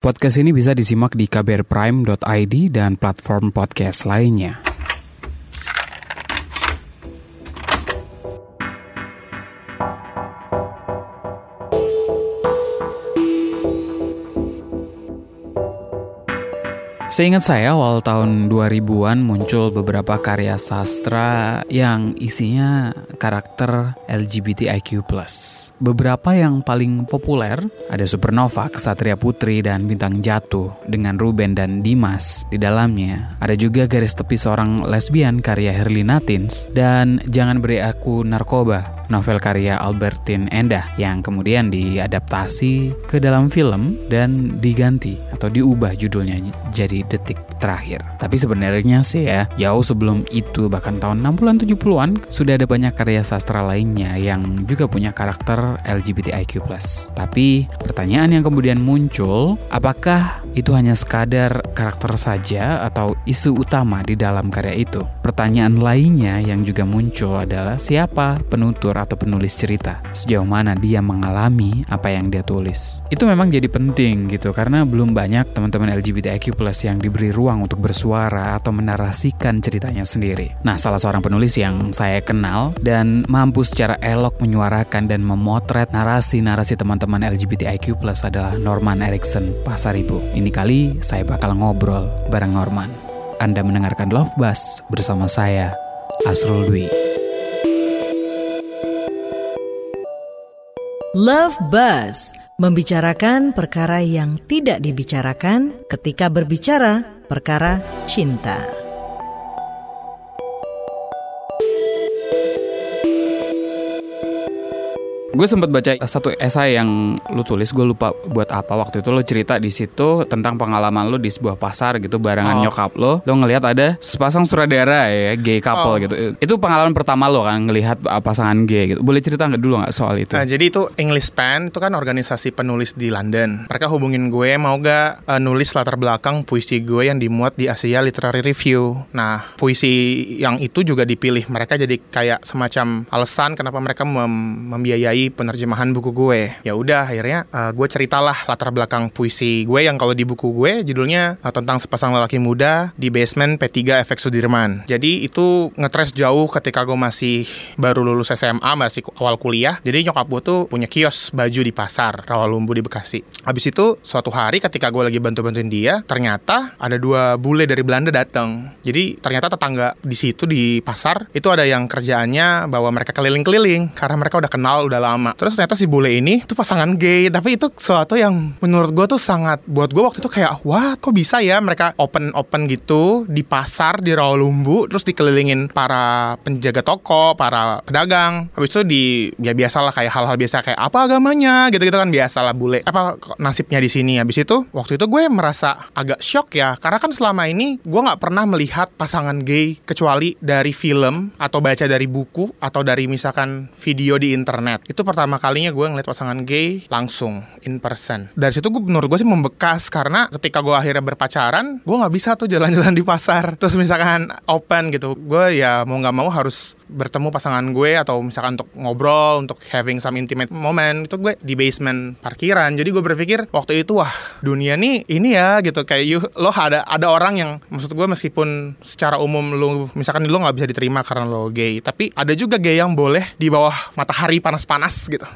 Podcast ini bisa disimak di kbrprime.id dan platform podcast lainnya. Seingat saya awal tahun 2000-an muncul beberapa karya sastra yang isinya karakter LGBTIQ+. Beberapa yang paling populer ada Supernova, Kesatria Putri, dan Bintang Jatuh dengan Ruben dan Dimas di dalamnya. Ada juga garis tepi seorang lesbian karya Herlina Tins dan Jangan Beri Aku Narkoba novel karya Albertine Endah yang kemudian diadaptasi ke dalam film dan diganti atau diubah judulnya jadi Detik Terakhir. Tapi sebenarnya sih ya, jauh sebelum itu bahkan tahun 60-an 70-an sudah ada banyak karya sastra lainnya yang juga punya karakter LGBTIQ+. Tapi pertanyaan yang kemudian muncul, apakah itu hanya sekadar karakter saja atau isu utama di dalam karya itu? Pertanyaan lainnya yang juga muncul adalah siapa penutur atau penulis cerita. Sejauh mana dia mengalami apa yang dia tulis. Itu memang jadi penting gitu karena belum banyak teman-teman LGBTIQ+ yang diberi ruang untuk bersuara atau menarasikan ceritanya sendiri. Nah, salah seorang penulis yang saya kenal dan mampu secara elok menyuarakan dan memotret narasi-narasi teman-teman LGBTIQ+ adalah Norman Erickson Pasaribu. Ini kali saya bakal ngobrol bareng Norman. Anda mendengarkan Love Buzz bersama saya, Asrul Dwi. Love Buzz membicarakan perkara yang tidak dibicarakan ketika berbicara perkara cinta. Gue sempat baca satu esai yang lu tulis, gue lupa buat apa waktu itu lo cerita di situ tentang pengalaman lo di sebuah pasar gitu barengan oh. nyokap lo. Lo ngelihat ada sepasang suradara ya, gay couple oh. gitu. Itu pengalaman pertama lo kan ngelihat pasangan gay gitu. Boleh cerita nggak dulu nggak soal itu? Nah, jadi itu English Pen itu kan organisasi penulis di London. Mereka hubungin gue mau gak uh, nulis latar belakang puisi gue yang dimuat di Asia Literary Review. Nah, puisi yang itu juga dipilih mereka jadi kayak semacam alasan kenapa mereka mem membiayai penerjemahan buku gue. Ya udah akhirnya uh, gue ceritalah latar belakang puisi gue yang kalau di buku gue judulnya uh, tentang sepasang lelaki muda di basement P3 Efek Sudirman. Jadi itu ngetres jauh ketika gue masih baru lulus SMA, masih awal kuliah. Jadi nyokap gue tuh punya kios baju di pasar Rawalumbu di Bekasi. Habis itu suatu hari ketika gue lagi bantu-bantuin dia, ternyata ada dua bule dari Belanda datang. Jadi ternyata tetangga di situ di pasar itu ada yang kerjaannya bawa mereka keliling-keliling karena mereka udah kenal udah lama. Terus ternyata si bule ini tuh pasangan gay, tapi itu sesuatu yang menurut gue tuh sangat buat gue waktu itu kayak wah kok bisa ya mereka open open gitu di pasar di Rawalumbu, terus dikelilingin para penjaga toko, para pedagang. Habis itu di ya biasalah kayak hal-hal biasa kayak apa agamanya gitu-gitu kan biasalah bule. Apa nasibnya di sini? Habis itu waktu itu gue merasa agak shock ya karena kan selama ini gue nggak pernah melihat pasangan gay kecuali dari film atau baca dari buku atau dari misalkan video di internet. Itu itu pertama kalinya gue ngeliat pasangan gay langsung in person. Dari situ gue menurut gue sih membekas karena ketika gue akhirnya berpacaran, gue nggak bisa tuh jalan-jalan di pasar. Terus misalkan open gitu, gue ya mau nggak mau harus bertemu pasangan gue atau misalkan untuk ngobrol, untuk having some intimate moment itu gue di basement parkiran. Jadi gue berpikir waktu itu wah dunia nih ini ya gitu kayak you, lo ada ada orang yang maksud gue meskipun secara umum lo misalkan lo nggak bisa diterima karena lo gay, tapi ada juga gay yang boleh di bawah matahari panas-panas panas gitu.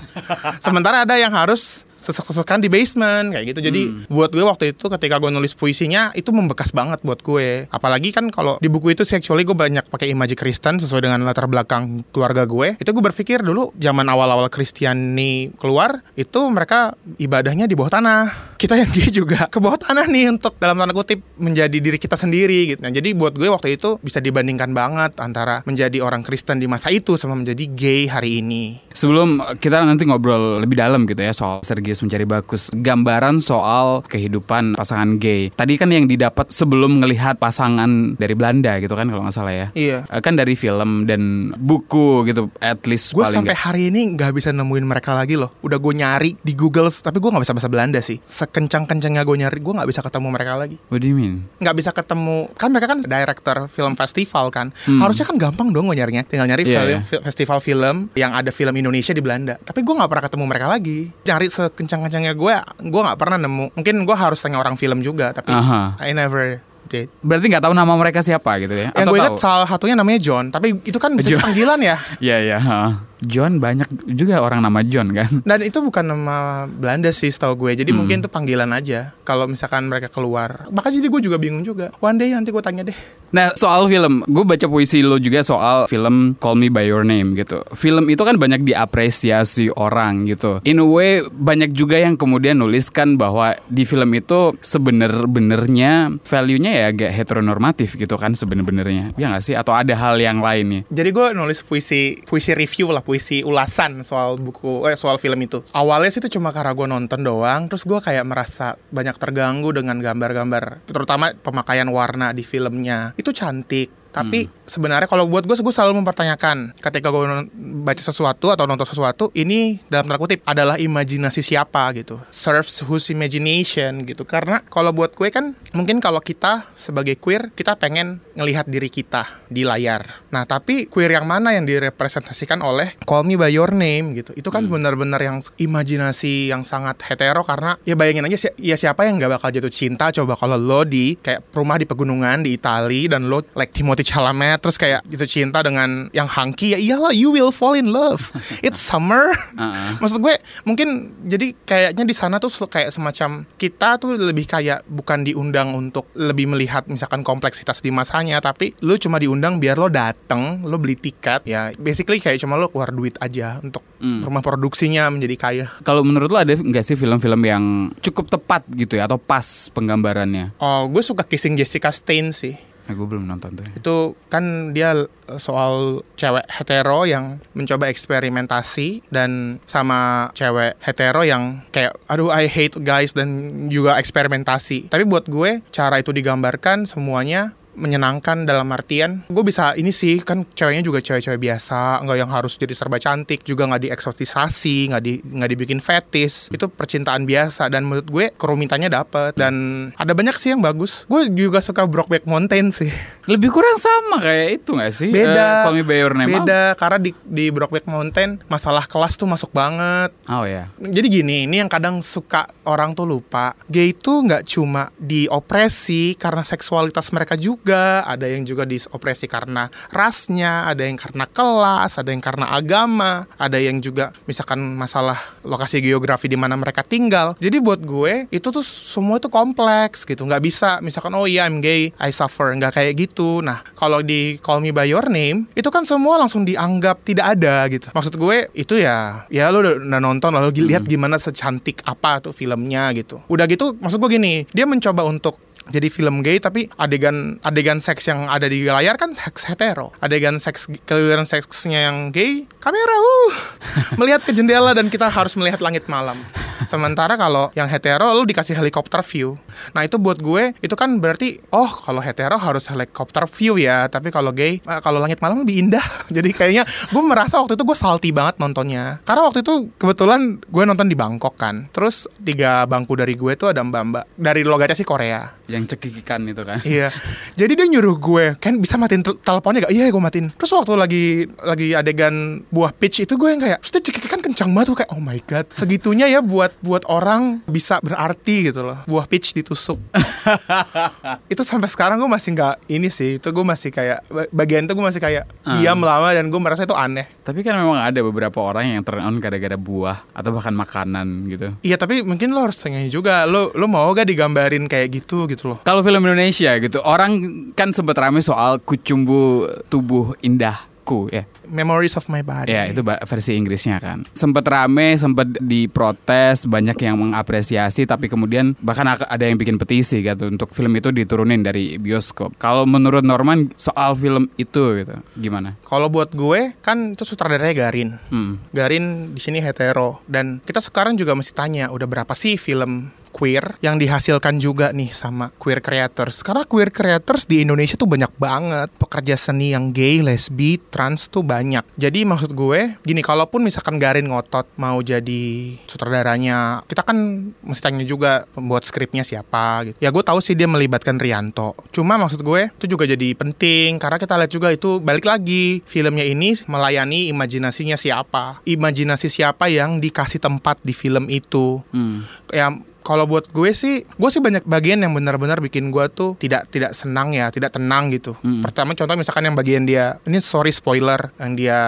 Sementara ada yang harus sesek-sesekan di basement kayak gitu. Jadi hmm. buat gue waktu itu ketika gue nulis puisinya itu membekas banget buat gue. Apalagi kan kalau di buku itu sexually gue banyak pakai imaji Kristen sesuai dengan latar belakang keluarga gue. Itu gue berpikir dulu zaman awal-awal Kristiani keluar itu mereka ibadahnya di bawah tanah. Kita yang gay juga ke bawah tanah nih untuk dalam tanda kutip menjadi diri kita sendiri gitu. Nah, jadi buat gue waktu itu bisa dibandingkan banget antara menjadi orang Kristen di masa itu sama menjadi gay hari ini. Sebelum kita nanti ngobrol lebih dalam gitu ya soal Sergius Mencari Bagus gambaran soal kehidupan pasangan gay. Tadi kan yang didapat sebelum ngelihat pasangan dari Belanda gitu kan kalau nggak salah ya. Iya. Eh, kan dari film dan buku gitu at least Gue sampai gak. hari ini nggak bisa nemuin mereka lagi loh. Udah gue nyari di Google tapi gue nggak bisa bahasa Belanda sih. Sekencang-kencangnya gue nyari gue nggak bisa ketemu mereka lagi. What do you mean? Nggak bisa ketemu kan mereka kan director film festival kan. Hmm. Harusnya kan gampang dong gue nyarinya. Tinggal nyari yeah, film yeah. festival film yang ada film Indonesia di Belanda. Tapi gue nggak pernah ketemu mereka lagi. Se sekencang-kencangnya gue, gue nggak pernah nemu. Mungkin gue harus tanya orang film juga, tapi Aha. I never did. Berarti nggak tahu nama mereka siapa gitu ya? Yang gue ingat salah satunya namanya John, tapi itu kan bisa John. panggilan ya. Iya iya. ha. John banyak juga orang nama John kan. Dan itu bukan nama Belanda sih setahu gue. Jadi mungkin itu panggilan aja. Kalau misalkan mereka keluar. Bahkan jadi gue juga bingung juga. One day nanti gue tanya deh. Nah soal film, gue baca puisi lo juga soal film Call Me By Your Name gitu. Film itu kan banyak diapresiasi orang gitu. In a way banyak juga yang kemudian nuliskan bahwa di film itu sebener-benernya value-nya ya agak heteronormatif gitu kan sebener-benernya. Ya nggak sih? Atau ada hal yang lain nih? Jadi gue nulis puisi puisi review lah, puisi ulasan soal buku eh soal film itu. Awalnya sih itu cuma karena gue nonton doang, terus gue kayak merasa banyak terganggu dengan gambar-gambar, terutama pemakaian warna di filmnya. Itu cantik. Tapi sebenarnya kalau buat gue, gue selalu mempertanyakan ketika gue baca sesuatu atau nonton sesuatu, ini dalam tanda kutip adalah imajinasi siapa gitu. Serves whose imagination gitu. Karena kalau buat gue kan mungkin kalau kita sebagai queer, kita pengen ngelihat diri kita di layar. Nah tapi queer yang mana yang direpresentasikan oleh Call Me By Your Name gitu. Itu kan benar-benar yang imajinasi yang sangat hetero karena ya bayangin aja si- ya siapa yang nggak bakal jatuh cinta coba kalau lo di kayak rumah di pegunungan di Itali dan lo like Timothy Chalamet terus kayak jatuh cinta dengan yang hunky ya iyalah you will fall in love. It's summer. Uh-uh. Maksud gue mungkin jadi kayaknya di sana tuh kayak semacam kita tuh lebih kayak bukan diundang untuk lebih melihat misalkan kompleksitas di masanya tapi lu cuma diundang biar lo dateng lo beli tiket ya basically kayak cuma lo keluar duit aja untuk Hmm. rumah produksinya menjadi kaya. Kalau menurut lo ada nggak sih film-film yang cukup tepat gitu ya atau pas penggambarannya? Oh, gue suka Kissing Jessica Stain sih. Nah, gue belum nonton tuh. Itu kan dia eh, soal cewek hetero yang mencoba eksperimentasi dan sama cewek hetero yang kayak aduh I hate guys dan juga eksperimentasi. Tapi buat gue cara itu digambarkan semuanya menyenangkan dalam artian gue bisa ini sih kan ceweknya juga cewek-cewek biasa nggak yang harus jadi serba cantik juga nggak dieksotisasi nggak di nggak dibikin fetis itu percintaan biasa dan menurut gue kerumitannya dapet. Dan ada banyak sih yang bagus. Gue juga suka Brokeback Mountain sih. Lebih kurang sama kayak itu nggak sih? beda. By Your Name. beda karena di di Brokeback Mountain masalah kelas tuh masuk banget. Oh ya. jadi gini ini yang kadang suka orang tuh lupa. Gay itu nggak cuma diopresi karena seksualitas mereka juga ada yang juga diopresi karena rasnya ada yang karena kelas ada yang karena agama ada yang juga misalkan masalah lokasi geografi di mana mereka tinggal. Jadi buat gue itu tuh semua itu kompleks gitu. Nggak bisa misalkan oh iya I'm gay I suffer. Nggak kayak gitu. Nah kalau di Call Me By Your Name itu kan semua langsung dianggap tidak ada gitu. Maksud gue itu ya ya lo udah, nonton lalu lihat gimana secantik apa tuh filmnya gitu. Udah gitu maksud gue gini dia mencoba untuk jadi film gay tapi adegan adegan seks yang ada di layar kan seks hetero. Adegan seks keliruan seksnya yang gay kamera uh. Melihat ke jendela dan kita harus melihat langit malam. Sementara kalau yang hetero lu dikasih helikopter view. Nah itu buat gue itu kan berarti oh kalau hetero harus helikopter view ya. Tapi kalau gay eh, kalau langit malam lebih indah. Jadi kayaknya gue merasa waktu itu gue salty banget nontonnya. Karena waktu itu kebetulan gue nonton di Bangkok kan. Terus tiga bangku dari gue tuh ada mbak-mbak dari logatnya sih Korea Yang cekikikan itu kan. Iya. Jadi dia nyuruh gue, kan bisa matiin tel- teleponnya gak? Iya, gue matiin. Terus waktu lagi lagi adegan buah peach itu gue yang kayak, terus cekikikan kencang banget tuh kayak, oh my god, segitunya ya buat buat orang bisa berarti gitu loh. Buah peach ditusuk. itu sampai sekarang gue masih nggak ini sih. Itu gue masih kayak ba- bagian itu gue masih kayak Ah. diam lama dan gue merasa itu aneh. Tapi kan memang ada beberapa orang yang turn on gara-gara buah atau bahkan makanan gitu. Iya tapi mungkin lo harus tanya juga lo lo mau gak digambarin kayak gitu gitu loh. Kalau film Indonesia gitu, orang kan sempat rame soal kucumbu tubuh indahku ya. Memories of my body. Ya, itu versi Inggrisnya kan. Sempat rame, sempat diprotes, banyak yang mengapresiasi tapi kemudian bahkan ada yang bikin petisi gitu untuk film itu diturunin dari bioskop. Kalau menurut Norman soal film itu gitu, gimana? Kalau buat gue kan itu sutradaranya Garin. Hmm. Garin di sini hetero dan kita sekarang juga mesti tanya udah berapa sih film queer yang dihasilkan juga nih sama queer creators. Karena queer creators di Indonesia tuh banyak banget pekerja seni yang gay, lesbi, trans tuh banyak. Jadi maksud gue gini, kalaupun misalkan Garin ngotot mau jadi sutradaranya, kita kan mesti tanya juga pembuat skripnya siapa gitu. Ya gue tahu sih dia melibatkan Rianto. Cuma maksud gue itu juga jadi penting karena kita lihat juga itu balik lagi filmnya ini melayani imajinasinya siapa. Imajinasi siapa yang dikasih tempat di film itu. Hmm. Ya kalau buat gue sih, gue sih banyak bagian yang benar-benar bikin gue tuh tidak tidak senang ya, tidak tenang gitu. Mm. Pertama contoh misalkan yang bagian dia, ini sorry spoiler, yang dia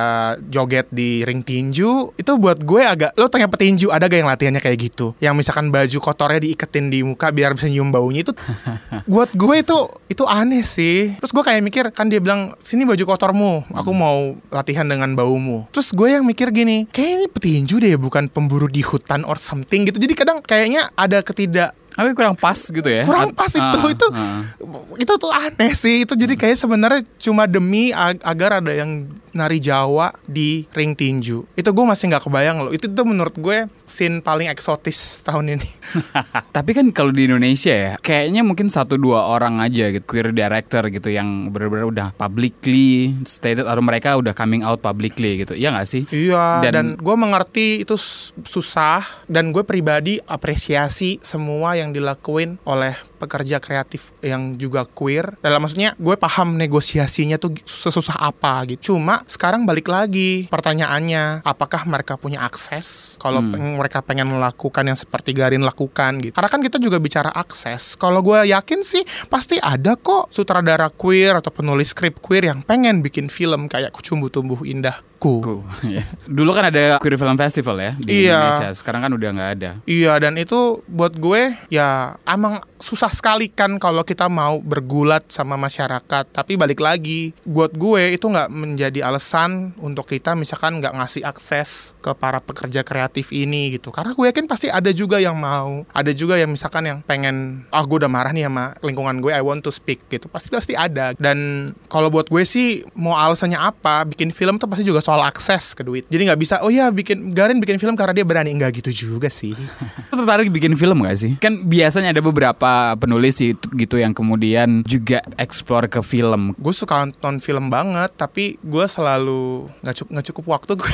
joget di ring tinju, itu buat gue agak, lo tanya petinju ada gak yang latihannya kayak gitu? Yang misalkan baju kotornya diiketin di muka biar bisa nyium baunya itu, buat gue itu itu aneh sih. Terus gue kayak mikir, kan dia bilang sini baju kotormu, aku mau latihan dengan baumu. Terus gue yang mikir gini, kayak ini petinju deh, bukan pemburu di hutan or something gitu. Jadi kadang kayaknya ada ketidak Tapi kurang pas gitu ya. kurang At- pas itu ah, itu ah. itu tuh aneh sih itu jadi kayak sebenarnya cuma demi ag- agar ada yang nari Jawa di ring tinju itu gue masih nggak kebayang loh itu tuh menurut gue scene paling eksotis tahun ini Tapi kan kalau di Indonesia ya, kayaknya mungkin satu dua orang aja gitu queer director gitu yang benar-benar udah publicly stated atau mereka udah coming out publicly gitu. Iya nggak sih? Iya, dan, Dan- gue mengerti itu susah dan gue pribadi apresiasi semua yang dilakuin oleh pekerja kreatif yang juga queer. Dalam maksudnya gue paham negosiasinya tuh sesusah apa gitu. Cuma sekarang balik lagi pertanyaannya, apakah mereka punya akses? Kalau Hmm. peng- mereka pengen melakukan yang seperti Garin lakukan gitu. Karena kan kita juga bicara akses. Kalau gue yakin sih pasti ada kok sutradara queer atau penulis skrip queer yang pengen bikin film kayak Kucumbu Tumbuh Indahku. Cool. ya. Dulu kan ada Queer Film Festival ya di Iya. Indonesia. Sekarang kan udah nggak ada. Iya dan itu buat gue ya emang susah sekali kan kalau kita mau bergulat sama masyarakat. Tapi balik lagi buat gue itu nggak menjadi alasan untuk kita misalkan nggak ngasih akses ke para pekerja kreatif ini gitu. Karena gue yakin pasti ada juga yang mau, ada juga yang misalkan yang pengen ah gue udah marah nih sama lingkungan gue, I want to speak gitu. Pasti pasti ada. Dan kalau buat gue sih mau alasannya apa? Bikin film tuh pasti juga soal akses ke duit. Jadi nggak bisa oh ya bikin Garin bikin film karena dia berani nggak gitu juga sih. Tertarik bikin film gak sih? Kan biasanya ada beberapa penulis gitu yang kemudian juga explore ke film. gue suka nonton film banget tapi gue selalu nggak cukup nggak cukup waktu gue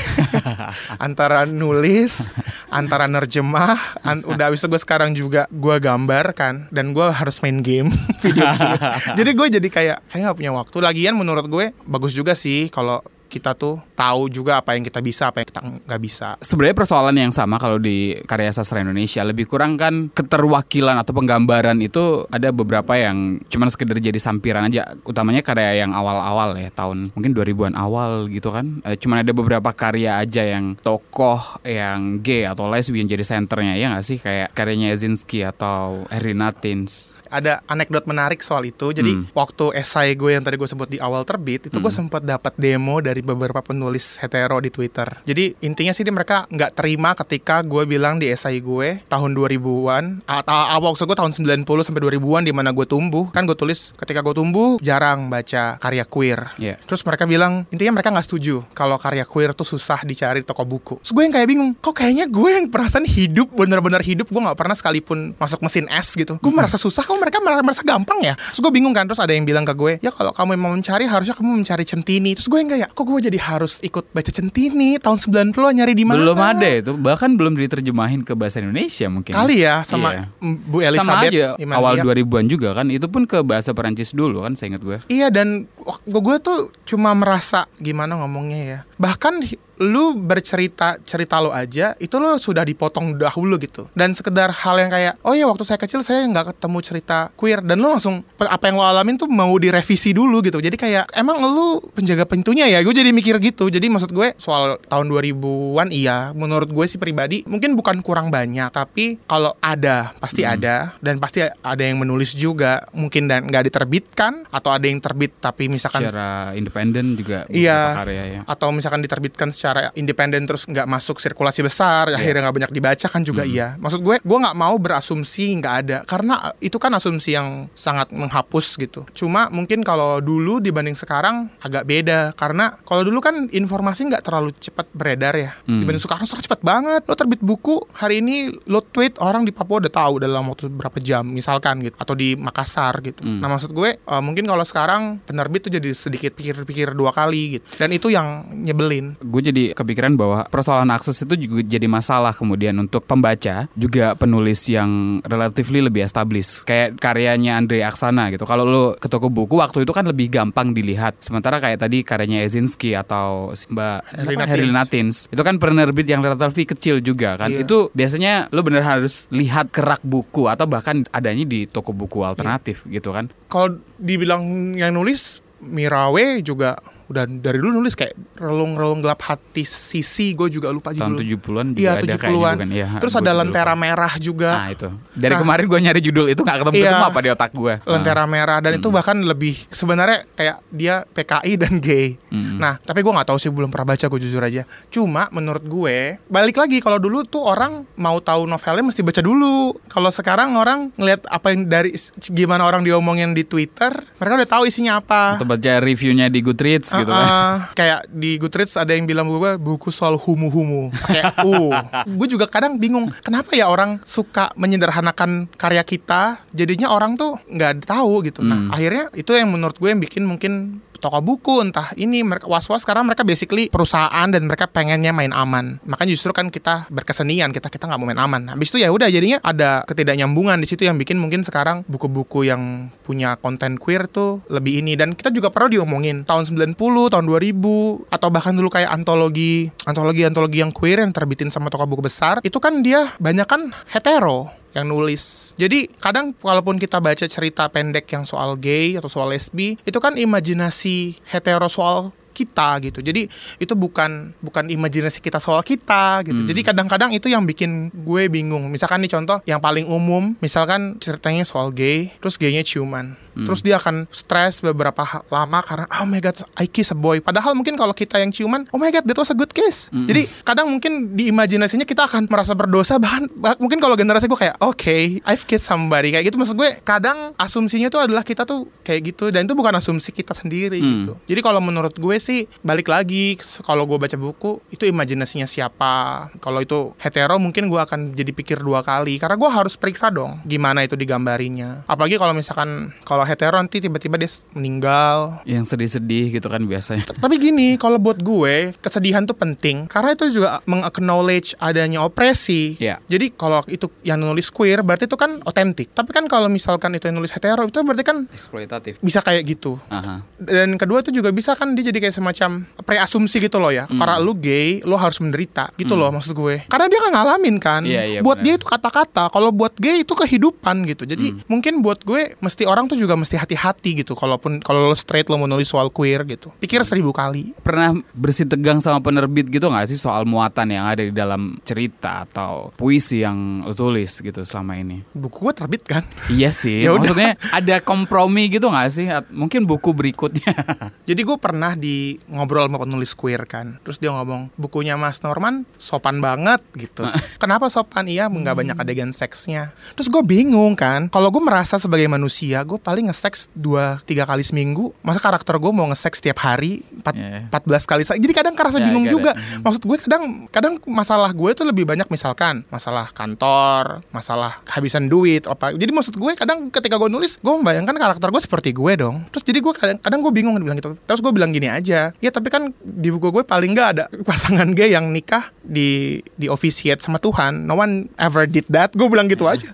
antara nulis antara nerjemah an- udah habis itu gue sekarang juga gue gambar kan dan gue harus main game video game. jadi gue jadi kayak kayak nggak punya waktu lagian menurut gue bagus juga sih kalau kita tuh tahu juga apa yang kita bisa apa yang kita nggak bisa. Sebenarnya persoalan yang sama kalau di karya sastra Indonesia. Lebih kurang kan keterwakilan atau penggambaran itu ada beberapa yang cuman sekedar jadi sampiran aja. Utamanya karya yang awal-awal ya tahun mungkin 2000-an awal gitu kan. Eh, cuman ada beberapa karya aja yang tokoh yang gay atau lesbian jadi senternya. Ya nggak sih? Kayak karyanya Yazinski atau Erina Tins ada anekdot menarik soal itu. Jadi Hmm. waktu esai gue yang tadi gue sebut di awal terbit, itu gue sempat dapat demo dari beberapa penulis hetero di Twitter. Jadi intinya sih mereka nggak terima ketika gue bilang di esai gue tahun 2000-an, atau awal maksud gue tahun 90 sampai 2000-an di mana gue tumbuh. Kan gue tulis ketika gue tumbuh jarang baca karya queer. Iya. Terus mereka bilang intinya mereka nggak setuju kalau karya queer tuh susah dicari di toko buku. Terus gue yang kayak bingung, kok kayaknya gue yang perasaan hidup bener-bener hidup gue nggak pernah sekalipun masuk mesin es gitu. Gue merasa susah, kok mereka mer- merasa gampang ya. Terus gue bingung kan, terus ada yang bilang ke gue, ya kalau kamu mau mencari harusnya kamu mencari centini. Terus gue yang kayak, kok gue jadi harus ikut baca centini tahun 90 nyari di mana? belum ada itu bahkan belum diterjemahin ke bahasa Indonesia mungkin Kali ya sama Iya. Bu sama Elizabeth aja Imalia. awal 2000-an juga kan itu pun ke bahasa Perancis dulu kan saya ingat gue Iya dan gue gue tuh cuma merasa gimana ngomongnya ya. Bahkan lu bercerita cerita lo aja itu lo sudah dipotong dahulu gitu. Dan sekedar hal yang kayak oh ya waktu saya kecil saya nggak ketemu cerita queer dan lu langsung apa yang lo alamin tuh mau direvisi dulu gitu. Jadi kayak emang lu penjaga pintunya ya. Gue jadi mikir gitu. Jadi maksud gue soal tahun 2000-an iya menurut gue sih pribadi mungkin bukan kurang banyak tapi kalau ada pasti ada dan pasti ada yang menulis juga mungkin dan nggak diterbitkan atau ada yang terbit tapi misalkan secara independen juga Iya. karya ya atau misalkan diterbitkan secara independen terus nggak masuk sirkulasi besar, akhirnya nggak banyak dibaca kan juga iya. Maksud gue, gue nggak mau berasumsi nggak ada karena itu kan asumsi yang sangat menghapus gitu. Cuma mungkin kalau dulu dibanding sekarang agak beda karena kalau dulu kan informasi nggak terlalu cepat beredar ya. Hmm. Dibanding sekarang sekarang cepat banget. Lo terbit buku hari ini lo tweet orang di Papua udah tahu dalam waktu berapa jam misalkan gitu atau di Makassar gitu. Hmm. Nah maksud gue eh, mungkin kalau sekarang penerbit tuh jadi sedikit pikir-pikir dua kali gitu. Dan itu yang nyebelin. Gue jadi kepikiran bahwa persoalan akses itu juga jadi masalah kemudian untuk pembaca juga penulis yang relatively lebih established kayak karyanya Andre Aksana gitu. Kalau lo ke toko buku waktu itu kan lebih gampang dilihat. Sementara kayak tadi karyanya Ezinski atau Mbak Herlina Tins itu kan penerbit yang relatively kecil juga kan. Iya. itu biasanya lo bener harus lihat kerak buku atau bahkan adanya di toko buku alternatif gitu kan. Kalau dibilang yang nulis Mirawe juga udah dari dulu nulis kayak relung-relung gelap hati sisi gue juga lupa tahun judul 70-an juga Iya ada 70-an. kayaknya bukan Iya, Terus ada Lentera lupa. Merah juga. Nah itu Dari Nah. kemarin gue nyari judul itu gak ketemu-ketemu Iya. apa di otak gue Lentera Merah dan itu bahkan lebih sebenarnya kayak dia PKI dan gay. Mm. Nah, tapi gue nggak tahu sih belum pernah baca gue jujur aja. Cuma menurut gue balik lagi kalau dulu tuh orang mau tahu novelnya mesti baca dulu. Kalau sekarang orang ngelihat apa yang dari gimana orang diomongin di Twitter, mereka udah tahu isinya apa. Atau baca reviewnya di Goodreads gitu kan. Kayak di Goodreads ada yang bilang gue buku soal humu-humu. Kayak uh. gue juga kadang bingung kenapa ya orang suka menyederhanakan karya kita, jadinya orang tuh nggak tahu gitu. Hmm. Nah akhirnya itu yang menurut gue yang bikin mungkin toko buku entah ini mereka was-was karena mereka basically perusahaan dan mereka pengennya main aman. Makanya justru kan kita berkesenian kita kita nggak mau main aman. Habis itu ya udah jadinya ada ketidaknyambungan di situ yang bikin mungkin sekarang buku-buku yang punya konten queer tuh lebih ini. Dan kita juga perlu diomongin tahun 90 tahun 2000 atau bahkan dulu kayak antologi antologi antologi yang queer yang terbitin sama toko buku besar itu kan dia banyak kan hetero yang nulis. Jadi kadang walaupun kita baca cerita pendek yang soal gay atau soal lesbi, itu kan imajinasi hetero soal kita gitu. Jadi itu bukan bukan imajinasi kita soal kita gitu. Hmm. Jadi kadang-kadang itu yang bikin gue bingung. Misalkan nih contoh yang paling umum, misalkan ceritanya soal gay, terus gaynya ciuman. Hmm. Terus dia akan stres beberapa lama karena oh my god I kiss a boy. Padahal mungkin kalau kita yang ciuman, oh my god that was a good kiss. Hmm. Jadi kadang mungkin di imajinasinya kita akan merasa berdosa bahkan bah- mungkin kalau generasi gue kayak oke I've kissed somebody kayak gitu maksud gue kadang asumsinya tuh adalah kita tuh kayak gitu dan itu bukan asumsi kita sendiri Hmm. gitu. Jadi kalau menurut gue sih balik lagi kalau gue baca buku itu imajinasinya siapa. Kalau itu hetero mungkin gue akan jadi pikir dua kali karena gue harus periksa dong gimana itu digambarinya. Apalagi kalau misalkan kalau hetero nanti tiba-tiba dia meninggal Yang sedih-sedih gitu kan biasanya tapi gini, kalau buat gue kesedihan tuh penting karena itu juga meng-acknowledge adanya opresi. Iya. Jadi kalau itu yang nulis queer berarti itu kan otentik. Tapi kan kalau misalkan itu yang nulis hetero itu berarti kan Eksploitatif bisa kayak gitu. Aha. Dan kedua itu juga bisa kan dia jadi kayak semacam preasumsi gitu loh ya. Hmm. Karena lu gay, lu harus menderita gitu loh maksud gue. Karena dia nggak ngalamin kan. Iya, iya, buat benar. dia itu kata-kata. Kalau buat gay itu kehidupan gitu. Jadi Hmm. mungkin buat gue mesti orang tuh juga mesti hati-hati gitu. Kalaupun kalau lo straight lo mau nulis soal queer gitu. Pikir seribu kali. Pernah bersih tegang sama penerbit gitu gak sih soal muatan yang ada di dalam cerita atau puisi yang lo tulis gitu selama ini? Buku gue terbit kan. Iya sih, Ya maksudnya ada kompromi gitu gak sih? Mungkin buku berikutnya. Jadi gue pernah di ngobrol sama penulis queer kan. Terus dia ngomong bukunya Mas Norman sopan banget gitu. Kenapa sopan? Iya nggak banyak adegan seksnya. Terus gue bingung kan. Kalau gue merasa sebagai manusia gue paling nge-seks dua tiga kali seminggu. Masa karakter gue mau nge-seks tiap hari empat Iya. 14 kali. Jadi kadang kerasa Ya, bingung get it. juga. Mhm. Maksud gue kadang kadang masalah gue tuh lebih banyak misalkan masalah kantor, masalah kehabisan duit apa. Jadi maksud gue kadang ketika gue nulis gue membayangkan karakter gue seperti gue dong. Terus jadi gue kadang kadang gue bingung bilang gitu. Terus gue bilang gini aja. Ya tapi kan di buku gue paling nggak ada pasangan gay yang nikah di di officiate sama Tuhan. No one ever did that. Gue bilang gitu aja.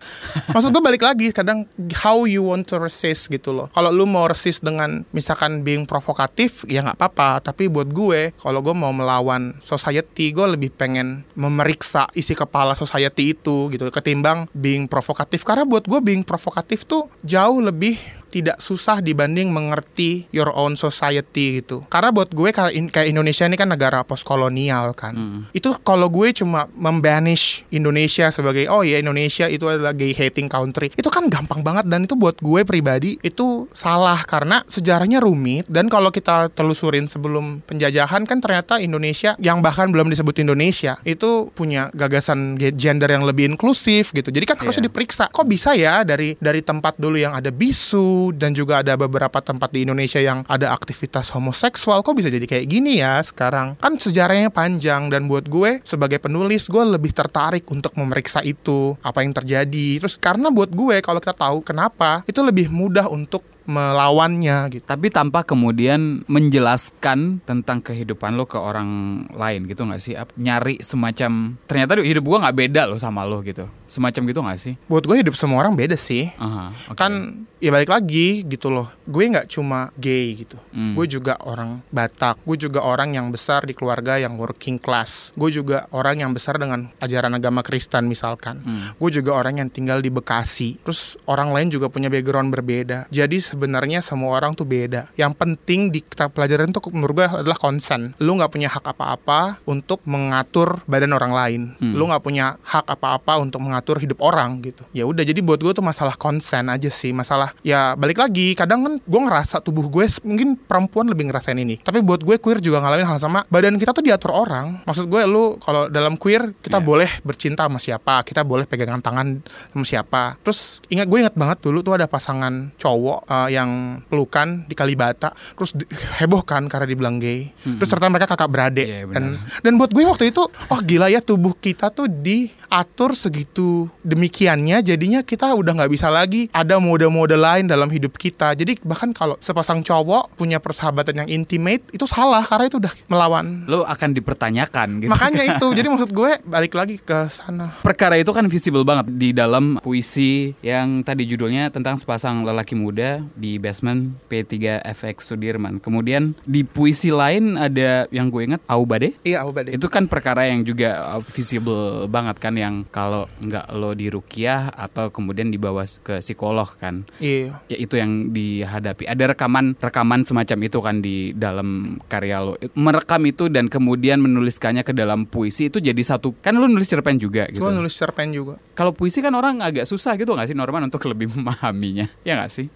Maksud gue balik lagi kadang how you want to resist gitu loh. Kalau lu mau resist dengan misalkan being provokatif ya nggak apa-apa. Tapi buat gue kalau gue mau melawan society gue lebih pengen memeriksa isi kepala society itu gitu ketimbang being provokatif karena buat gue being provokatif tuh jauh lebih tidak susah dibanding mengerti your own society gitu. Karena buat gue kayak in- kayak Indonesia ini kan negara postkolonial kan. Hmm. Itu kalau gue cuma membanish Indonesia sebagai oh ya Indonesia itu adalah gay hating country. Itu kan gampang banget dan itu buat gue pribadi itu salah karena sejarahnya rumit dan kalau kita telusurin sebelum penjajahan kan ternyata Indonesia yang bahkan belum disebut Indonesia itu punya gagasan ge- gender yang lebih inklusif gitu. Jadi kan harusnya Iya. diperiksa. Kok bisa ya dari dari tempat dulu yang ada bisu dan juga ada beberapa tempat di Indonesia yang ada aktivitas homoseksual kok bisa jadi kayak gini ya sekarang? Kan sejarahnya panjang dan buat gue sebagai penulis gue lebih tertarik untuk memeriksa itu apa yang terjadi. Terus karena buat gue kalau kita tahu kenapa itu lebih mudah untuk melawannya gitu. Tapi tanpa kemudian menjelaskan tentang kehidupan lo ke orang lain gitu nggak sih? Nyari semacam ternyata hidup gua nggak beda lo sama lo gitu. Semacam gitu nggak sih? Buat gue hidup semua orang beda sih. Aha, oke. Kan ya balik lagi gitu loh. Gue nggak cuma gay gitu. Hmm. Gue juga orang Batak. Gue juga orang yang besar di keluarga yang working class. Gue juga orang yang besar dengan ajaran agama Kristen misalkan. Hmm. Gue juga orang yang tinggal di Bekasi. Terus orang lain juga punya background berbeda. Jadi sebenarnya semua orang tuh beda. Yang penting di kita pelajaran tuh menurut gue adalah konsen. Lu nggak punya hak apa-apa untuk mengatur badan orang lain. Hmm. Lu nggak punya hak apa-apa untuk mengatur hidup orang gitu. Ya udah jadi buat gue tuh masalah konsen aja sih. Masalah ya balik lagi. Kadang kan gue ngerasa tubuh gue mungkin perempuan lebih ngerasain ini. Tapi buat gue queer juga ngalamin hal sama. Badan kita tuh diatur orang. Maksud gue lu kalau dalam queer kita Iya. boleh bercinta sama siapa. Kita boleh pegangan tangan sama siapa. Terus ingat gue ingat banget dulu tuh ada pasangan cowok uh, yang pelukan di Kalibata. Terus di- heboh kan karena dibilang gay. Terus ternyata mereka kakak beradik. Benar. dan dan buat gue waktu itu oh gila ya tubuh kita tuh diatur segitu demikiannya jadinya kita udah nggak bisa lagi ada mode-mode lain dalam hidup kita jadi bahkan kalau sepasang cowok punya persahabatan yang intimate itu salah karena itu udah melawan lo akan dipertanyakan gitu. makanya itu jadi maksud gue balik lagi ke sana Perkara itu kan visible banget di dalam puisi yang tadi judulnya tentang sepasang lelaki muda di basement P3FX Sudirman. Kemudian di puisi lain ada yang gue inget Aubade. iya aku badai Itu kan perkara yang juga uh, visible banget kan yang kalau nggak lo di rukiah atau kemudian dibawa ke psikolog kan. iya Ya itu yang dihadapi. Ada rekaman rekaman semacam itu kan di dalam karya lo. Merekam itu dan kemudian menuliskannya ke dalam puisi itu jadi satu. Kan lo nulis cerpen juga gitu. gue nulis cerpen juga Kalau puisi kan orang agak susah gitu nggak sih Norman untuk lebih memahaminya, ya nggak sih?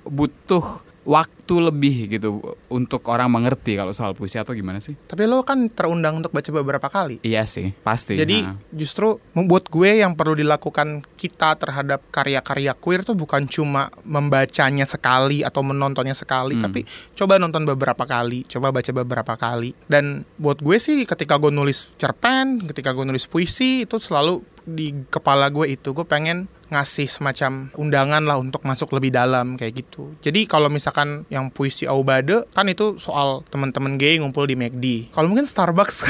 Butuh waktu lebih gitu untuk orang mengerti kalau soal puisi atau gimana sih? tapi lo kan terundang untuk baca beberapa kali Iya sih, pasti. Jadi Nah. justru membuat gue yang perlu dilakukan kita terhadap karya-karya queer tuh bukan cuma membacanya sekali atau menontonnya sekali, Hmm. tapi coba nonton beberapa kali, coba baca beberapa kali. Dan buat gue sih ketika gue nulis cerpen, ketika gue nulis puisi itu selalu di kepala gue itu gue pengen ngasih semacam undangan lah untuk masuk lebih dalam kayak gitu. Jadi kalau misalkan yang puisi Aubade kan itu soal teman-teman gay ngumpul di McD. Kalau mungkin Starbucks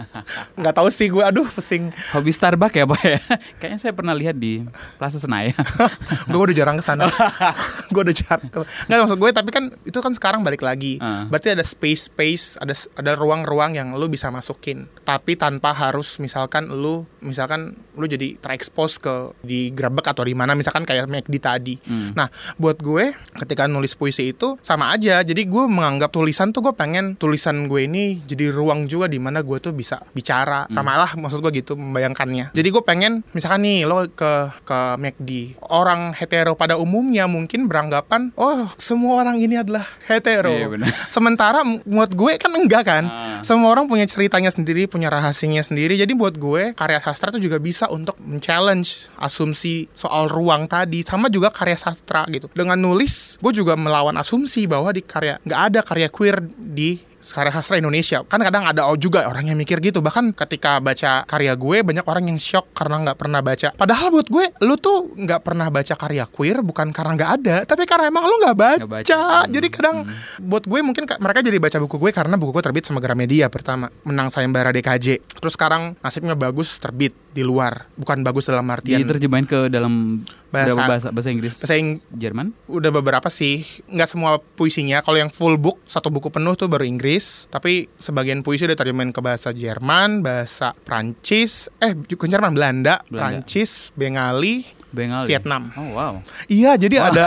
nggak tahu sih gue aduh pusing. hobi Starbucks ya Pak ya? Kayaknya saya pernah lihat di Plaza Senayan. gue udah jarang ke sana. gue udah jarang. Nggak maksud gue tapi kan itu kan sekarang balik lagi. Ah. Berarti ada space space, ada ada ruang-ruang yang lu bisa masukin. Tapi tanpa harus misalkan lu misalkan lu jadi terekspos ke di Grabek atau di mana misalkan kayak McD tadi. Hmm. Nah, buat gue ketika nulis puisi itu sama aja. Jadi gue menganggap tulisan tuh gue pengen tulisan gue ini jadi ruang juga di mana gue tuh bisa bicara. Sama lah maksud gue gitu membayangkannya. Jadi gue pengen misalkan nih lo ke ke McD. Orang hetero pada umumnya mungkin beranggapan oh semua orang ini adalah hetero. Iya, benar. Sementara buat gue kan enggak kan. Ah. Semua orang punya ceritanya sendiri, punya rahasianya sendiri. Jadi buat gue karya sastra itu juga bisa untuk men-challenge asumsi soal ruang tadi sama juga karya sastra gitu. Dengan nulis, gue juga melawan asumsi bahwa di karya nggak ada karya queer di karya sastra Indonesia. Kan kadang ada juga orang yang mikir gitu. Bahkan ketika baca karya gue banyak orang yang shock karena nggak pernah baca. Padahal buat gue lu tuh nggak pernah baca karya queer bukan karena nggak ada tapi karena emang lu nggak baca, Nggak baca. Hmm. jadi kadang buat gue mungkin ka- mereka jadi baca buku gue karena buku gue terbit sama Gramedia pertama menang sayembara DKJ terus sekarang nasibnya bagus terbit di luar. Bukan bagus dalam artian Diterjemahin ke dalam Bahasa- bahasa bahasa Inggris, Bahasa Ing- Jerman. udah beberapa sih nggak semua puisinya kalau yang full book satu buku penuh tuh baru Inggris tapi sebagian puisi udah terjemahin ke bahasa Jerman bahasa Prancis eh bukan Jerman Belanda, Belanda. Prancis Bengali Bengali. Vietnam. Oh wow. iya jadi Wah. ada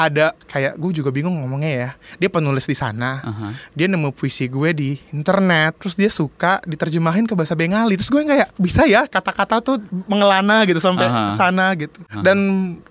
ada kayak gue juga bingung ngomongnya ya dia penulis di sana Aha. dia nemu puisi gue di internet terus dia suka diterjemahin ke bahasa Bengali terus gue kayak bisa ya kata-kata tuh mengelana gitu sampai ke sana gitu Aha. dan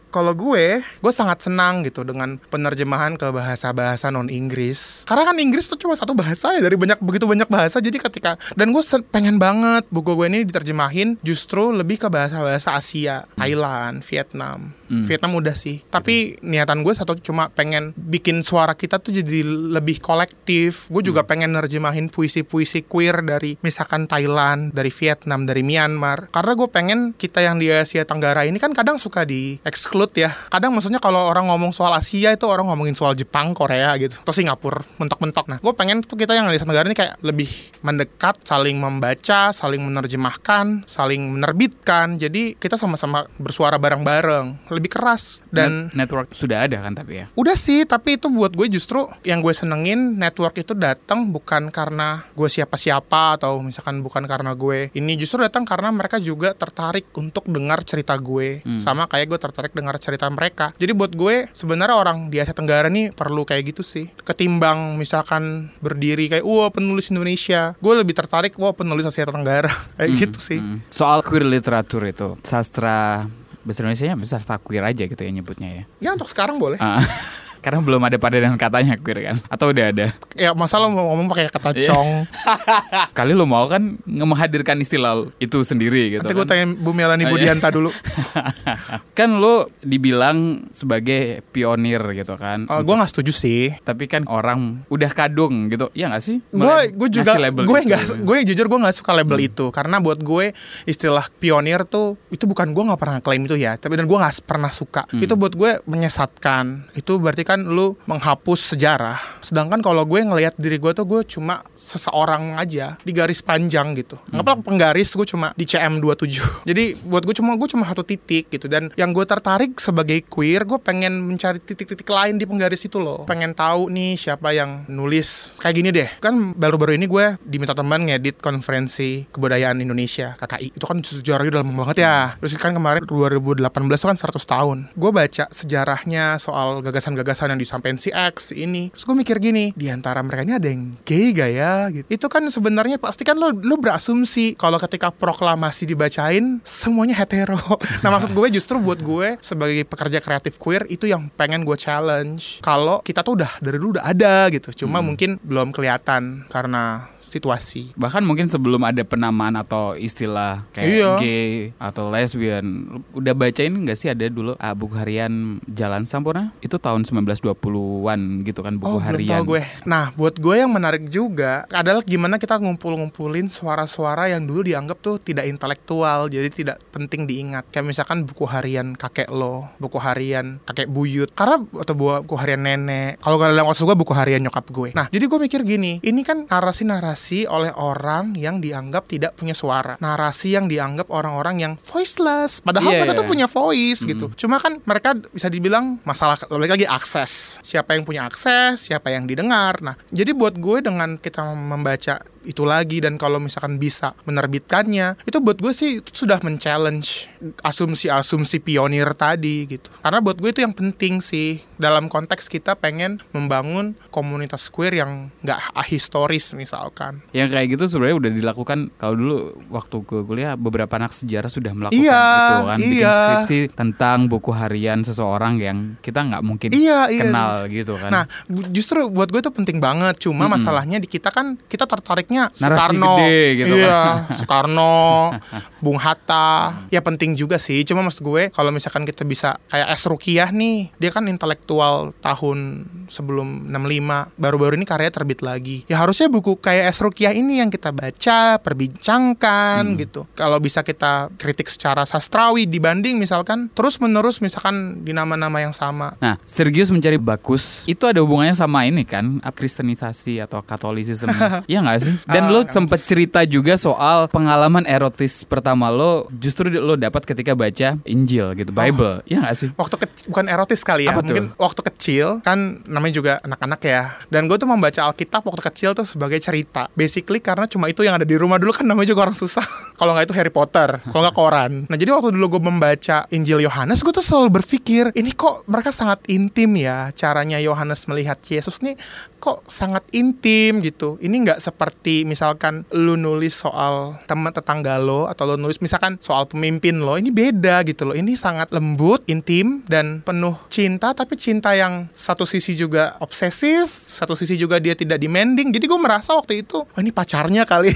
kalau gue gue sangat senang gitu dengan penerjemahan ke bahasa-bahasa non Inggris karena kan Inggris tuh cuma satu bahasa ya dari banyak begitu banyak bahasa. Jadi ketika dan gue pengen banget buku gue ini diterjemahin justru lebih ke bahasa-bahasa Asia Thailand Vietnam. Hmm. Vietnam udah sih. Tapi niatan gue satu cuma pengen bikin suara kita tuh jadi lebih kolektif. Gue juga pengen nerjemahin puisi-puisi queer dari misalkan Thailand dari Vietnam dari Myanmar. Karena gue pengen kita yang di Asia Tenggara ini kan kadang suka di exclude ya. Kadang maksudnya kalau orang ngomong soal Asia itu orang ngomongin soal Jepang Korea gitu. Atau Singapura mentok-mentok. Nah gue pengen tuh kita yang di Tenggara ini kayak lebih mendekat saling membaca saling menerjemahkan saling menerbitkan. Jadi kita sama-sama bersuara bareng-bareng. Lebih keras dan Net- network sudah ada kan tapi ya. Udah sih, tapi itu buat gue justru yang gue senengin network itu datang bukan karena gue siapa-siapa atau misalkan bukan karena gue ini. Justru datang karena mereka juga tertarik untuk dengar cerita gue. Hmm. sama kayak gue tertarik dengar cerita mereka. Jadi buat gue sebenarnya orang di Asia Tenggara nih perlu kayak gitu sih. Ketimbang misalkan berdiri kayak wah penulis Indonesia, gue lebih tertarik wah penulis Asia Tenggara kayak Hmm, gitu sih. hmm. Soal queer literatur itu, sastra bahasa Indonesia sastra queer aja gitu ya nyebutnya ya. Ya untuk sekarang boleh. Ah, karena belum ada padanan katanya queer kan? Atau udah ada? Ya masalah mau ngomong pakai kata cong. Kali lo mau kan menghadirkan istilah itu sendiri gitu Nanti gue kan? tanya Bu Melani Ah, iya. Budianta dulu. kan lo dibilang sebagai pionir gitu kan. Oh, gue nggak setuju sih. Tapi kan orang udah kadung gitu, ya nggak sih? gue gue juga gue gitu. nggak gue jujur gue nggak suka label itu karena buat gue istilah pionir tuh itu bukan gue nggak pernah klaim itu ya tapi dan gue nggak pernah suka Hmm. itu buat gue menyesatkan itu berarti kan lu menghapus sejarah sedangkan kalau gue ngelihat diri gue tuh gue cuma seseorang aja di garis panjang gitu. Hmm. penggaris gue cuma di CM 27 jadi buat gue cuma gue cuma satu titik gitu. Dan yang gue tertarik sebagai queer gue pengen mencari titik-titik lain di penggaris itu loh. Pengen tahu nih siapa yang nulis. Kayak gini deh kan baru-baru ini gue diminta teman ngedit konferensi kebudayaan Indonesia KKI itu kan sejarahnya udah lama banget ya. Terus kan kemarin 2018 itu kan 100 tahun. Gue baca sejarahnya soal gagasan-gagasan yang disampaikan si X si ini. Terus gue mikir gini di antara mereka ini ada yang gay gak ya? Gitu. Itu kan sebenarnya pasti kan lo lo berasumsi kalau ketika proklamasi dibacain semuanya hetero. Nah maksud gue justru buat gue sebagai pekerja kreatif queer itu yang pengen gue challenge. Kalau kita tuh udah dari dulu udah ada gitu. Cuma mungkin belum kelihatan karena situasi Bahkan mungkin sebelum ada penamaan atau istilah kayak Iya. gay atau lesbian, udah bacain nggak sih ada dulu ah, buku harian Jalan Sampurna? Itu tahun 1920-an gitu kan buku oh, harian. tahu gue. Nah, buat gue yang menarik juga adalah gimana kita ngumpul-ngumpulin suara-suara yang dulu dianggap tuh tidak intelektual, jadi tidak penting diingat. Kayak misalkan buku harian kakek lo, buku harian kakek buyut, karena atau buku harian nenek. Kalau dalam maksud gue buku harian nyokap gue. Nah, jadi gue mikir gini, ini kan narasi-narasi oleh orang yang dianggap tidak punya suara, narasi yang dianggap orang-orang yang voiceless, padahal Iya, mereka iya. tuh punya voice gitu. Cuma kan mereka bisa dibilang masalah balik lagi akses. Siapa yang punya akses, siapa yang didengar. Nah, jadi buat gue dengan kita membaca itu lagi dan kalau misalkan bisa menerbitkannya, itu buat gue sih itu sudah men-challenge asumsi-asumsi pionir tadi gitu. Karena buat gue itu yang penting sih dalam konteks kita pengen membangun komunitas queer yang nggak ahistoris misalkan. Yang kayak gitu sebenarnya udah dilakukan kalau dulu waktu ke kuliah beberapa anak sejarah sudah melakukan Iya, gitu kan bikin iya. skripsi tentang buku harian seseorang yang kita nggak mungkin Iya, iya. kenal gitu kan. Nah, justru buat gue itu penting banget. Cuma Mm-mm. masalahnya di kita kan kita tertariknya Narasi Soekarno, gede gitu kan. iya, Soekarno, Bung Hatta. Ya penting juga sih. Cuma maksud gue kalau misalkan kita bisa kayak S Rukiah nih, dia kan intelektual tahun sebelum 65. Baru-baru ini karya terbit lagi. Ya harusnya buku kayak S Rukiah ini yang kita baca, perbincangkan Hmm. gitu. Kalau bisa kita kritik secara sastrawi dibanding misalkan terus-menerus misalkan di nama-nama yang sama. Nah, Sergius mencari bakus itu ada hubungannya sama ini kan, kristenisasi atau katolisisme. Iya nggak sih? Dan Ah, lo sempet cerita juga soal pengalaman erotis pertama lo justru lo dapat ketika baca Injil gitu, Bible. Iya gak sih? waktu kecil bukan erotis kali ya Apa tuh? mungkin waktu kecil kan namanya juga anak-anak ya. Dan gue tuh membaca Alkitab waktu kecil tuh sebagai cerita. Basically karena cuma itu yang ada di rumah dulu kan namanya juga orang susah. Kalau nggak itu Harry Potter kalau nggak koran. Nah jadi waktu dulu gue membaca Injil Yohanes gue tuh selalu berpikir ini kok mereka sangat intim ya caranya Yohanes melihat Yesus nih kok sangat intim gitu. Ini nggak seperti misalkan lu nulis soal teman tetangga lo atau lo nulis misalkan soal pemimpin lo ini beda gitu loh. Ini sangat lembut intim dan penuh cinta tapi cinta yang satu sisi juga obsesif satu sisi juga dia tidak demanding. Jadi gue merasa waktu itu oh, ini pacarnya kali.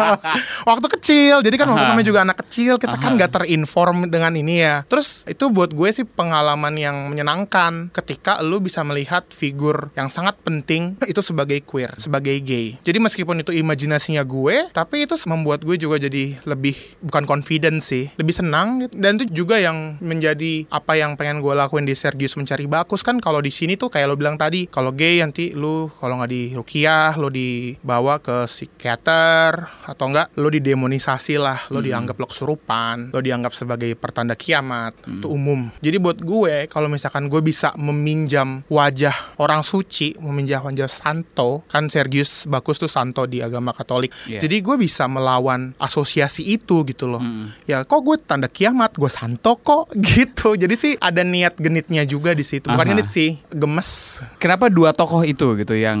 Waktu kecil. Jadi kan waktu Aha. namanya juga anak kecil kita kan Aha. nggak terinform dengan ini ya. Terus itu buat gue sih pengalaman yang menyenangkan ketika lu bisa melihat figur yang sangat penting itu sebagai queer sebagai gay. Jadi meskipun itu imajinasinya gue tapi itu membuat gue juga jadi lebih bukan confident sih lebih senang. Gitu. dan itu juga yang menjadi apa yang pengen gue lakuin di Sergius mencari bakus. Kan kalau di sini tuh kayak lo bilang tadi kalau gay nanti lu kalau nggak di rukiah lo dibawa ke psikiater atau enggak lo didemonisasi lah lo dianggap lo kesurupan lo dianggap sebagai pertanda kiamat itu umum. Jadi buat gue kalau misalkan gue bisa meminjam wajah orang suci meminjam wajah santo kan Sergius Bakus tuh santo di agama Katolik. Iya. jadi gue bisa melawan asosiasi itu gitu loh. Mm. ya kok gue tanda kiamat? Gue santo kok? Gitu. Jadi sih ada niat genitnya juga di situ. Bukan Aha. genit sih gemes. Kenapa dua tokoh itu gitu yang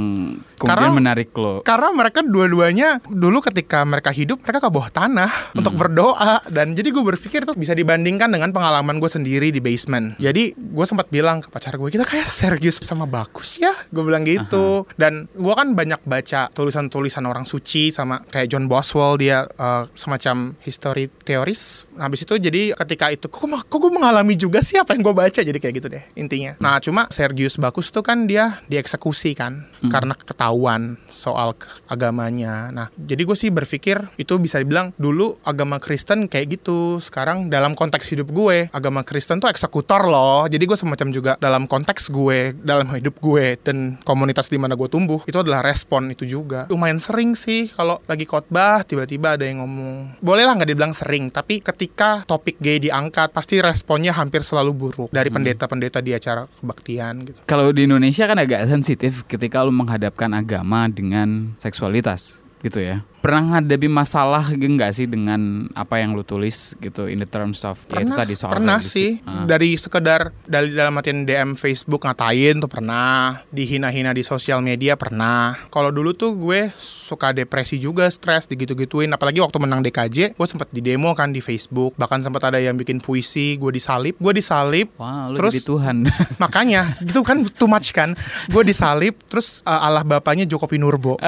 kemudian Karena- menarik lo? karena mereka dua-duanya dulu ketika mereka hidup mereka ke bawah tanah untuk berdoa. Dan jadi gue berpikir itu bisa dibandingkan dengan pengalaman gue sendiri di basement. Jadi gue sempat bilang ke pacar gue kita kayak Sergius sama Bagus ya? Gue bilang gitu. Dan gue kan banyak baca tulisan-tulisan orang suci sama kayak John Boswell dia eh, semacam history teoris nah, habis itu jadi ketika itu kok, kok gue mengalami juga sih apa yang gue baca? Jadi kayak gitu deh intinya. Nah cuma Sergius Bagus tuh kan dia dieksekusi kan karena ketahuan soal agamanya. Nah jadi gue sih berpikir itu bisa dibilang dulu agama Kristen kayak gitu. Sekarang dalam konteks hidup gue agama Kristen tuh eksekutor loh. Jadi gue semacam juga dalam konteks gue dalam hidup gue dan komunitas di mana gue tumbuh itu adalah respon itu juga. Lumayan sering sih kalau lagi khotbah tiba-tiba ada yang ngomong. Bolehlah nggak dibilang sering tapi ketika topik gay diangkat pasti responnya hampir selalu buruk dari pendeta-pendeta di acara kebaktian gitu. Kalau di Indonesia kan agak sensitif ketika lo menghadapkan agama dengan seksualitas gitu ya. Pernah ngadapi masalah enggak sih dengan apa yang lu tulis gitu in the terms of ya itu tadi soal pernah religi. sih. Ah. dari sekedar dari dalam artian DM Facebook ngatain tuh pernah dihina-hina di sosial media pernah. Kalau dulu tuh gue suka depresi juga stres digitu-gituin. Apalagi waktu menang DKJ gue sempat di demo kan di Facebook. Bahkan sempat ada yang bikin puisi gue disalib gue disalib Wah, lu Terus- jadi Tuhan. makanya gitu kan too much kan. Gue disalib terus uh, Allah bapaknya Joko Pinurbo.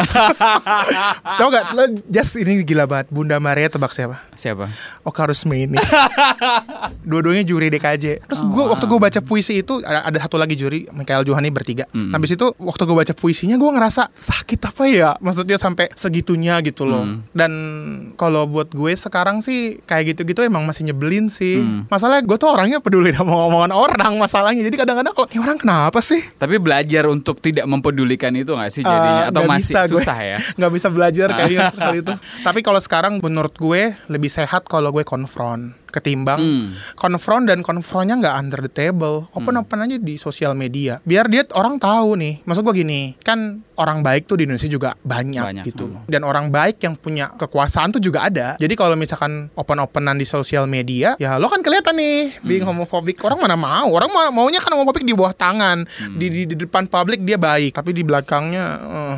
Tau gak lo just ini gila banget Bunda Maria tebak siapa Siapa? Oka Rusmini Dua-duanya juri DKJ Terus Oh, gue wow. waktu gue baca puisi itu Ada, ada satu lagi juri Michael Johani bertiga Mm. Habis itu waktu gue baca puisinya Gue ngerasa sakit apa ya Maksudnya sampai segitunya gitu loh Mm. Dan kalau buat gue sekarang sih Kayak gitu-gitu emang masih nyebelin sih Mm. Masalahnya gue tuh orangnya peduli sama omongan orang Masalahnya Jadi kadang-kadang kalau Ini orang kenapa sih Tapi belajar untuk tidak mempedulikan itu nggak sih jadinya Eh, atau masih bisa gue. susah ya? nggak bisa belajar kayaknya kali itu. Tapi kalau sekarang menurut gue lebih sehat kalau gue konfront. Ketimbang Hmm. konfront dan konfrontnya nggak under the table. Open open aja di sosial media. Biar dia orang tahu nih. Maksud gue gini kan orang baik tuh di Indonesia juga banyak, Banyak, gitu hmm. dan orang baik yang punya kekuasaan tuh juga ada. Jadi kalau misalkan open openan di sosial media ya lo kan kelihatan nih being homophobic. Orang mana mau? Orang mau maunya kan homophobic di bawah tangan. Di, di di depan publik dia baik. Tapi di belakangnya eh,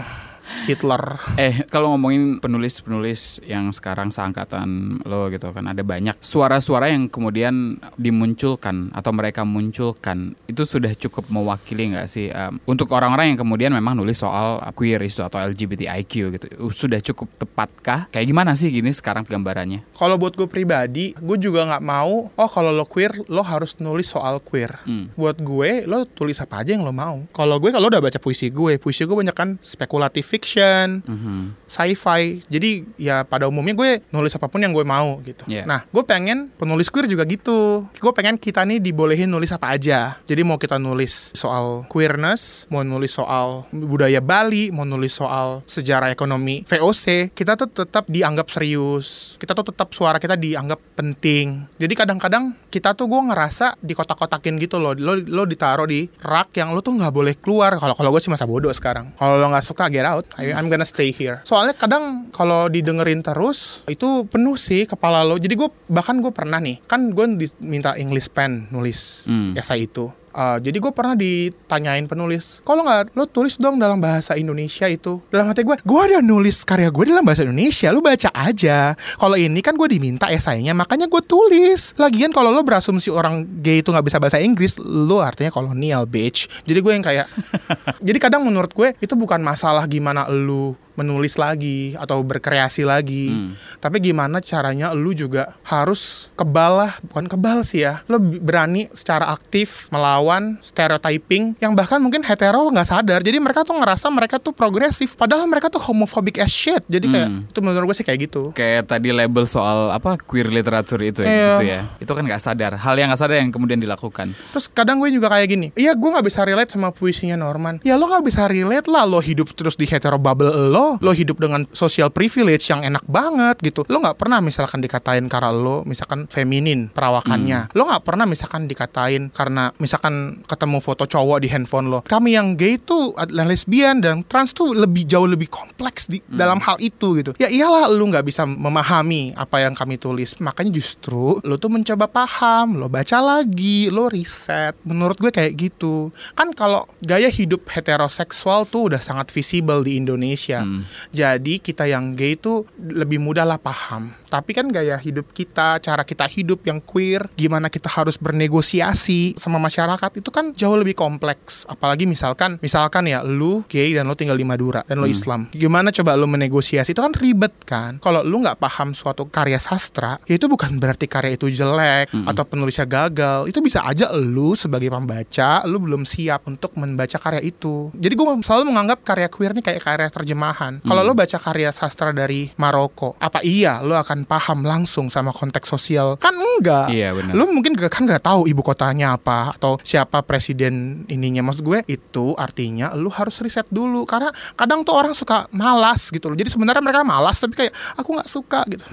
Hitler Eh, kalau ngomongin penulis-penulis yang sekarang seangkatan lo gitu kan ada banyak suara-suara yang kemudian dimunculkan atau mereka munculkan itu sudah cukup mewakili nggak sih em, untuk orang-orang yang kemudian memang nulis soal queer isu atau LGBTIQ gitu sudah cukup tepatkah? Kayak gimana sih gini sekarang gambarannya? Kalau buat gue pribadi, gue juga nggak mau. Oh kalau lo queer, lo harus nulis soal queer. Hmm. Buat gue, lo tulis apa aja yang lo mau. Kalau gue kalau udah baca puisi gue, puisi gue banyak kan spekulatif fiction, Mhm. sci-fi. Jadi ya pada umumnya gue nulis apa pun yang gue mau gitu. Iya. Nah, gue pengen penulis queer juga gitu. Gue pengen kita nih dibolehin nulis apa aja. Jadi mau kita nulis soal queerness, mau nulis soal budaya Bali, mau nulis soal sejarah ekonomi VOC, kita tuh tetap dianggap serius. Kita tuh tetap suara kita dianggap penting. Jadi kadang-kadang kita tuh gue ngerasa di kotak-kotakin gitu loh. Lo lo ditaruh di rak yang lo tuh nggak boleh keluar. Kalau kalau gue sih masa bodoh sekarang. Kalau lo nggak suka get out. I- I'm gonna stay here. Soalnya kadang kalau didengerin terus itu penuh sih kepala lo. Jadi gue bahkan gue pernah nih kan gue diminta English pen nulis Hmm. esai itu. Uh, jadi gue pernah ditanyain penulis, kalau nggak lo tulis dong dalam bahasa Indonesia itu. Dalam hati gue, gue ada nulis karya gue dalam bahasa Indonesia, lo baca aja. Kalau ini kan gue diminta esainya, makanya gue tulis. Lagian kalau lo berasumsi orang gay itu nggak bisa bahasa Inggris, lo artinya kolonial bitch. Jadi gue yang kayak, jadi kadang menurut gue itu bukan masalah gimana lo menulis lagi atau berkreasi lagi. Hmm. Tapi gimana caranya lu juga harus kebal lah, bukan kebal sih ya. Lu berani secara aktif melawan stereotyping yang bahkan mungkin hetero nggak sadar. Jadi mereka tuh ngerasa mereka tuh progresif padahal mereka tuh homophobic as shit. Jadi kayak Hmm. itu menurut gue sih kayak gitu. Kayak tadi label soal apa queer literature itu ya, Iya. gitu ya. Itu kan nggak sadar. Hal yang nggak sadar yang kemudian dilakukan. Terus kadang gue juga kayak gini, iya gue nggak bisa relate sama puisinya Norman. Ya lo nggak bisa relate lah, lo hidup terus di hetero bubble lo, lo hidup dengan social privilege yang enak banget gitu. Lo nggak pernah misalkan dikatain karena lo misalkan feminin perawakannya. Lo nggak pernah misalkan dikatain karena misalkan ketemu foto cowok di handphone lo. Kami yang gay tuh adalah lesbian dan trans tuh lebih jauh lebih kompleks di dalam hal itu gitu. Ya iyalah lo nggak bisa memahami apa yang kami tulis. Makanya justru lo tuh mencoba paham, lo baca lagi, lo riset. Menurut gue kayak gitu. Kan kalau gaya hidup heteroseksual tuh udah sangat visible di Indonesia. Hmm. Jadi kita yang gay tuh lebih mudah lah paham. Tapi kan gaya hidup kita, cara kita hidup yang queer, gimana kita harus bernegosiasi sama masyarakat itu kan jauh lebih kompleks. Apalagi misalkan, misalkan ya lu gay dan lo tinggal di Madura dan lo Islam. Gimana coba lu menegosiasi itu kan ribet kan. Kalau lu nggak paham suatu karya sastra, ya itu bukan berarti karya itu jelek atau penulisnya gagal. Itu bisa aja lu sebagai pembaca, lu belum siap untuk membaca karya itu. Jadi gue selalu menganggap karya queer ini kayak karya terjemahan. Kalau lo baca karya sastra dari Maroko, apa iya lo akan paham langsung sama konteks sosial? Kan enggak. Iya, benar. Lo mungkin gak, kan nggak tahu ibu kotanya apa atau siapa presiden ininya. Maksud gue itu artinya lo harus riset dulu karena kadang tuh orang suka malas gitu loh. Jadi sebenarnya mereka malas tapi kayak aku nggak suka gitu.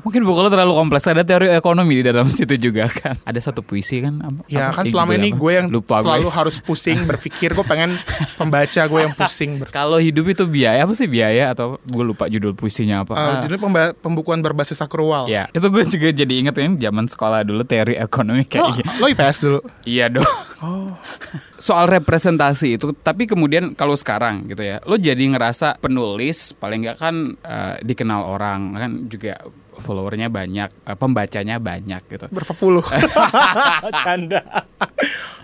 Mungkin buku lo terlalu kompleks. Ada teori ekonomi di dalam situ juga kan. Ada satu puisi kan. apa- Ya apa? kan selama ini apa? gue yang Lupa gue. selalu harus pusing berpikir. Gue pengen pembaca gue yang pusing ber Kalau hidup itu biaya apa sih biaya atau gue lupa judul puisinya apa? Uh, Ah. judulnya pemba- pembukuan berbasis akrual. Ya, itu gue juga jadi inget kan zaman sekolah dulu teori ekonomi kayak gitu. lo IPS dulu. Iya dong. Soal representasi itu, tapi kemudian kalau sekarang gitu ya, lo jadi ngerasa penulis paling nggak kan eh, dikenal orang kan juga followernya banyak, eh, pembacanya banyak gitu. Berapa puluh? Canda.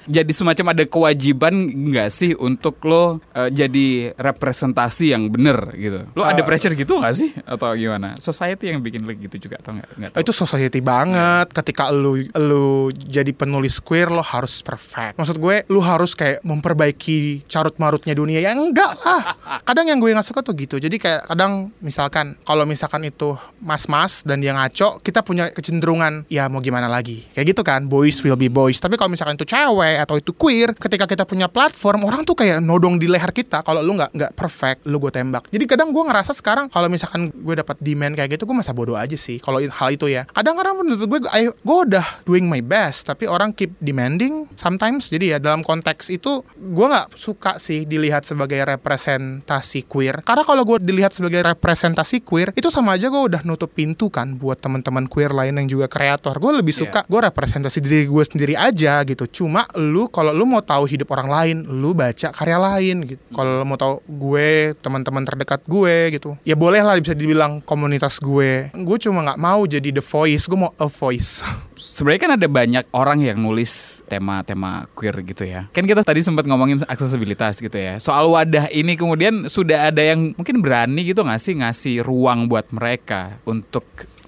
Jadi semacam ada kewajiban nggak sih untuk lo eh, jadi representasi yang bener gitu? Lo ada Eh, pressure gitu nggak sih atau gimana? Society yang bikin lo gitu juga atau nggak? Itu society banget. Ketika lu lu jadi penulis queer lo harus perfect. Maksud gue lu harus kayak memperbaiki carut marutnya dunia. Ya enggak lah. Kadang yang gue nggak suka tuh gitu. Jadi kayak kadang misalkan kalau misalkan itu mas-mas dan dia ngaco, kita punya kecenderungan ya mau gimana lagi. Kayak gitu kan. Boys will be boys. Tapi kalau misalkan itu cewek atau itu queer, ketika kita punya platform, orang tuh kayak nodong di leher kita. Kalau lu nggak nggak perfect, lu gue tembak. Jadi kadang gue ngerasa sekarang kalau misalkan gue dapat demand kayak gitu, gue masa bodoh aja sih. Kalau hal itu ya. Kadang-kadang menurut gue, I- gue udah doing my best, tapi orang keep demanding sometimes. Jadi ya dalam konteks itu, gue nggak suka sih dilihat sebagai representasi queer. Karena kalau gue dilihat sebagai representasi queer, itu sama aja gue udah nutup pintu kan buat teman-teman queer lain yang juga kreator. Gue lebih suka gue representasi diri gue sendiri aja gitu. Cuma lu kalau lu mau tahu hidup orang lain, lu baca karya lain gitu. Kalau lu mau tahu gue, teman-teman terdekat gue gitu. Ya boleh lah bisa dibilang komunitas gue. Gue cuma nggak mau jadi the voice, gue mau a voice. Sebenarnya kan ada banyak orang yang nulis tema-tema queer gitu ya. Kan kita tadi sempat ngomongin aksesibilitas gitu ya. Soal wadah ini kemudian sudah ada yang mungkin berani gitu nggak sih ngasih ruang buat mereka untuk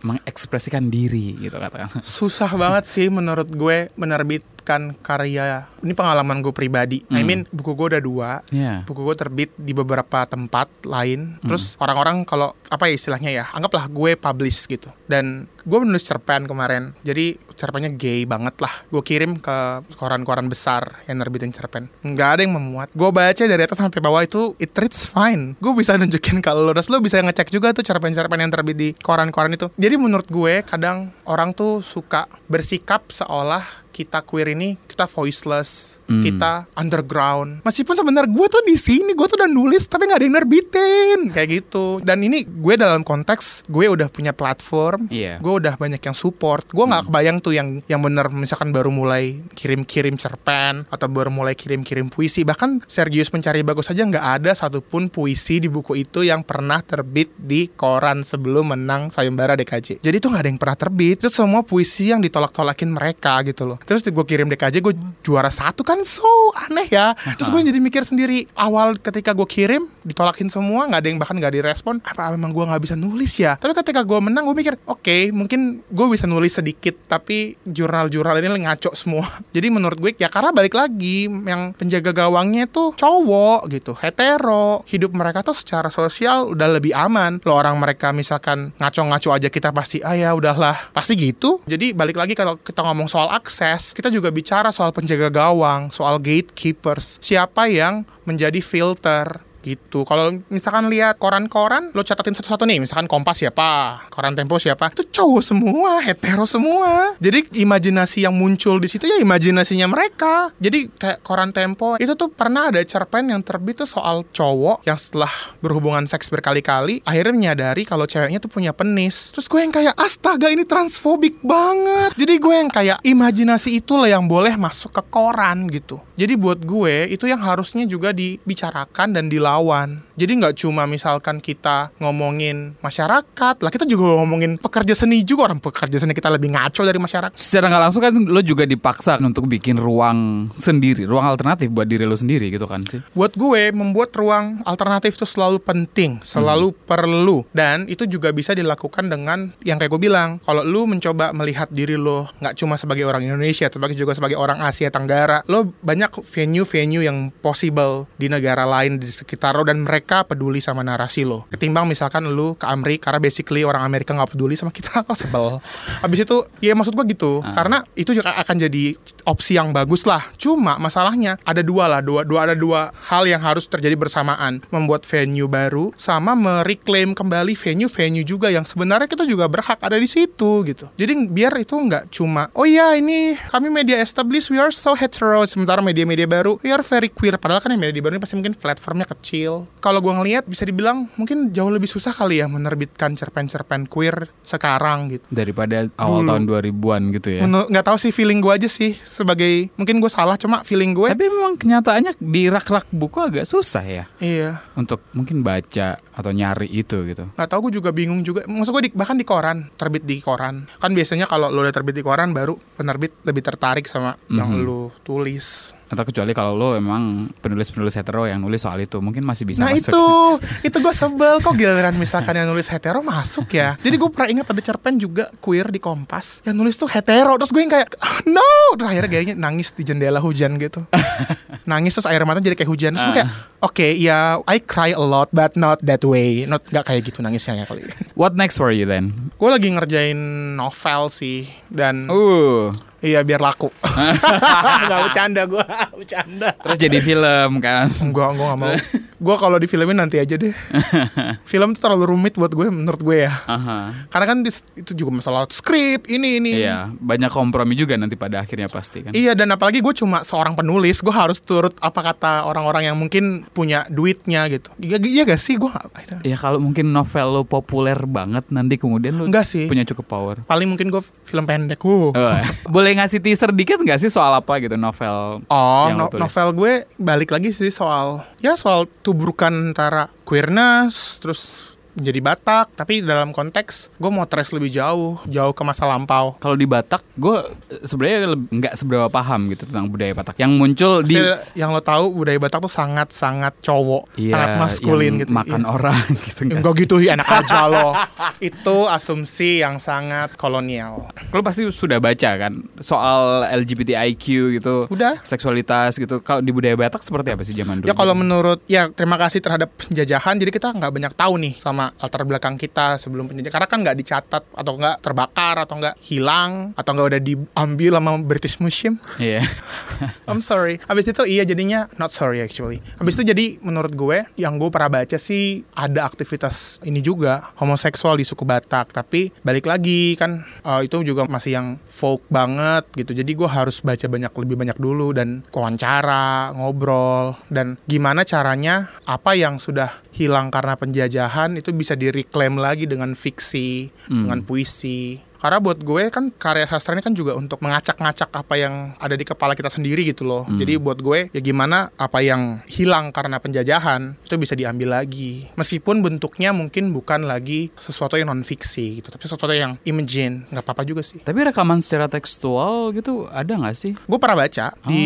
mengekspresikan diri gitu katakan. Susah banget sih menurut gue menerbitkan karya ini pengalaman gue pribadi. I Hmm. mean buku gue udah dua, Ya. buku gue terbit di beberapa tempat lain. Hmm. Terus orang-orang kalau apa ya istilahnya ya, anggaplah gue publish gitu. Dan gue menulis cerpen kemarin. Jadi cerpennya gay banget lah. Gue kirim ke koran-koran besar yang nerbitin cerpen. Nggak ada yang memuat. Gue baca dari atas sampai bawah itu it reads fine. Gue bisa nunjukin kalau lo, terus lo bisa ngecek juga tuh cerpen-cerpen yang terbit di koran-koran itu. Jadi menurut gue kadang orang tuh suka bersikap seolah kita queer ini kita voiceless, Hmm. kita underground. Meskipun sebenarnya gue tuh di sini, gue tuh udah nulis tapi nggak ada yang nerbitin kayak gitu. Dan ini gue dalam konteks gue udah punya platform, Iya. gue udah banyak yang support. Gue nggak kebayang tuh yang yang bener misalkan baru mulai kirim-kirim cerpen atau baru mulai kirim-kirim puisi. Bahkan Sergius Mencari Bagus aja nggak ada satupun puisi di buku itu yang pernah terbit di koran sebelum menang sayembara DKJ. Jadi tuh nggak ada yang pernah terbit. Itu semua puisi yang ditolak-tolakin mereka gitu loh. Terus gue kirim DKJ gue juara satu kan so aneh ya. Terus gue jadi mikir sendiri awal ketika gue kirim ditolakin semua nggak ada yang bahkan nggak direspon. Apa memang gue nggak bisa nulis ya? Tapi ketika gue menang gue mikir oke mungkin gue bisa nulis sedikit tapi jurnal-jurnal ini ngaco semua. Jadi menurut gue ya karena balik lagi yang penjaga gawangnya tuh cowok gitu hetero hidup mereka tuh secara sosial udah lebih aman. Lo orang mereka misalkan ngaco-ngaco aja kita pasti ah ya udahlah pasti gitu. Jadi balik lagi kalau kita ngomong soal akses kita juga bicara soal penjaga gawang, soal gatekeepers. Siapa yang menjadi filter gitu. Kalau misalkan lihat koran-koran, lo catatin satu-satu nih. Misalkan Kompas siapa, koran Tempo siapa, itu cowok semua, hetero semua. Jadi imajinasi yang muncul di situ ya imajinasinya mereka. Jadi kayak koran Tempo itu tuh pernah ada cerpen yang terbit tuh soal cowok yang setelah berhubungan seks berkali-kali akhirnya menyadari kalau ceweknya tuh punya penis. Terus gue yang kayak astaga ini transfobik banget. Jadi gue yang kayak imajinasi itulah yang boleh masuk ke koran gitu. Jadi buat gue itu yang harusnya juga dibicarakan dan dilawan. Jadi nggak cuma misalkan kita ngomongin masyarakat, lah kita juga ngomongin pekerja seni juga orang pekerja seni kita lebih ngaco dari masyarakat. Secara nggak langsung kan lo juga dipaksa untuk bikin ruang sendiri, ruang alternatif buat diri lo sendiri gitu kan sih. Buat gue membuat ruang alternatif itu selalu penting, selalu perlu dan itu juga bisa dilakukan dengan yang kayak gue bilang, kalau lu mencoba melihat diri lo nggak cuma sebagai orang Indonesia, tapi juga sebagai orang Asia Tenggara, lo banyak venue-venue yang possible di negara lain di sekitar lo dan mereka peduli sama narasi lo. Ketimbang misalkan lu ke Amerika karena basically orang Amerika nggak peduli sama kita, kok sebel. Habis itu, ya maksud gue gitu, karena itu juga akan jadi opsi yang bagus lah. Cuma masalahnya ada dua lah, dua, dua ada dua hal yang harus terjadi bersamaan, membuat venue baru sama mereclaim kembali venue-venue juga yang sebenarnya kita juga berhak ada di situ gitu. Jadi biar itu nggak cuma, oh iya ini kami media established, we are so hetero, sementara media-media baru we are very queer. Padahal kan yang media baru ini pasti mungkin platformnya kecil. Kalau gue ngelihat bisa dibilang mungkin jauh lebih susah kali ya menerbitkan cerpen-cerpen queer sekarang gitu. Daripada awal Dulu. tahun 2000-an gitu ya. Nggak tahu sih feeling gue aja sih sebagai mungkin gue salah cuma feeling gue Tapi memang kenyataannya di rak-rak buku agak susah ya iya untuk mungkin baca atau nyari itu gitu. nggak tahu gue juga bingung juga. Maksud gue di- bahkan di koran terbit di koran. Kan biasanya kalau lo udah terbit di koran baru penerbit lebih tertarik sama yang Mhm. lo tulis. Atau kecuali kalau lo emang penulis-penulis hetero yang nulis soal itu mungkin masih bisa nah masuk. itu. Itu gue sebel. Kok giliran misalkan yang nulis hetero masuk ya? Jadi gue pernah ingat ada cerpen juga queer di Kompas yang nulis tuh hetero. Terus gue yang kayak "Ah, no! Terus akhirnya kayaknya nangis di jendela hujan gitu. Nangis terus air mata jadi kayak hujan. Terus gue kayak oke ya I cry a lot but not that way. Not nggak kayak gitu nangisnya ya kali. What next for you then? gue lagi ngerjain novel sih dan Uh, iya biar laku. Nggak bercanda gue bercanda. Terus jadi film kan. Enggak, gue gak mau Gue kalau di filmin nanti aja deh Film tuh terlalu rumit buat gue menurut gue ya Aha. Karena kan itu juga masalah skrip ini ini Iya, banyak kompromi juga nanti pada akhirnya pasti kan. Iya dan apalagi gue cuma seorang penulis Gue harus turut apa kata orang-orang yang mungkin punya duitnya gitu Iya, iya gak sih gue gak, Ya kalau mungkin novel lo populer banget nanti kemudian lo Enggak sih punya cukup power. Paling mungkin gue film pendek uh. Oh, boleh ngasih teaser dikit nggak sih soal apa gitu novel? Oh, yang lo no- tulis? novel gue balik lagi sih soal ya soal tubrukan antara queerness, terus menjadi Batak, tapi dalam konteks gue mau trace lebih jauh, jauh ke masa lampau. Kalau di Batak, gue sebenarnya leb- nggak seberapa paham gitu tentang budaya Batak. Yang muncul di Pasti yang lo tahu budaya Batak tuh sangat-sangat cowok, Iya, sangat maskulin yang gitu. makan Yes. orang gitu. sih? gitu, ya enak aja lo. Itu asumsi yang sangat kolonial. Lo pasti sudah baca kan soal LGBTIQ gitu. Udah. Seksualitas gitu. Kalau di budaya Batak seperti apa sih zaman dulu? Ya kalau menurut ya terima kasih terhadap penjajahan jadi kita nggak banyak tahu nih sama latar belakang kita sebelum penjajahan karena kan nggak dicatat atau nggak terbakar atau nggak hilang atau nggak udah diambil sama British Museum. Iya. I'm sorry. Habis itu iya jadinya not sorry actually. Habis itu jadi menurut gue yang gue pernah baca sih ada aktivitas ini juga homoseksual di suku Batak tapi balik lagi kan eh, itu juga masih yang folk banget gitu. Jadi gue harus baca banyak lebih banyak dulu dan wawancara, ngobrol dan gimana caranya apa yang sudah hilang karena penjajahan itu bisa direclaim lagi dengan fiksi, Hmm. dengan puisi. Karena buat gue kan karya sastra ini kan juga untuk mengacak-ngacak apa yang ada di kepala kita sendiri gitu loh. Hmm. Jadi buat gue ya gimana apa yang hilang karena penjajahan itu bisa diambil lagi. Meskipun bentuknya mungkin bukan lagi sesuatu yang non fiksi gitu, tapi sesuatu yang imagine. nggak apa-apa juga sih. Tapi rekaman secara tekstual gitu ada nggak sih? Gue pernah baca Oh, di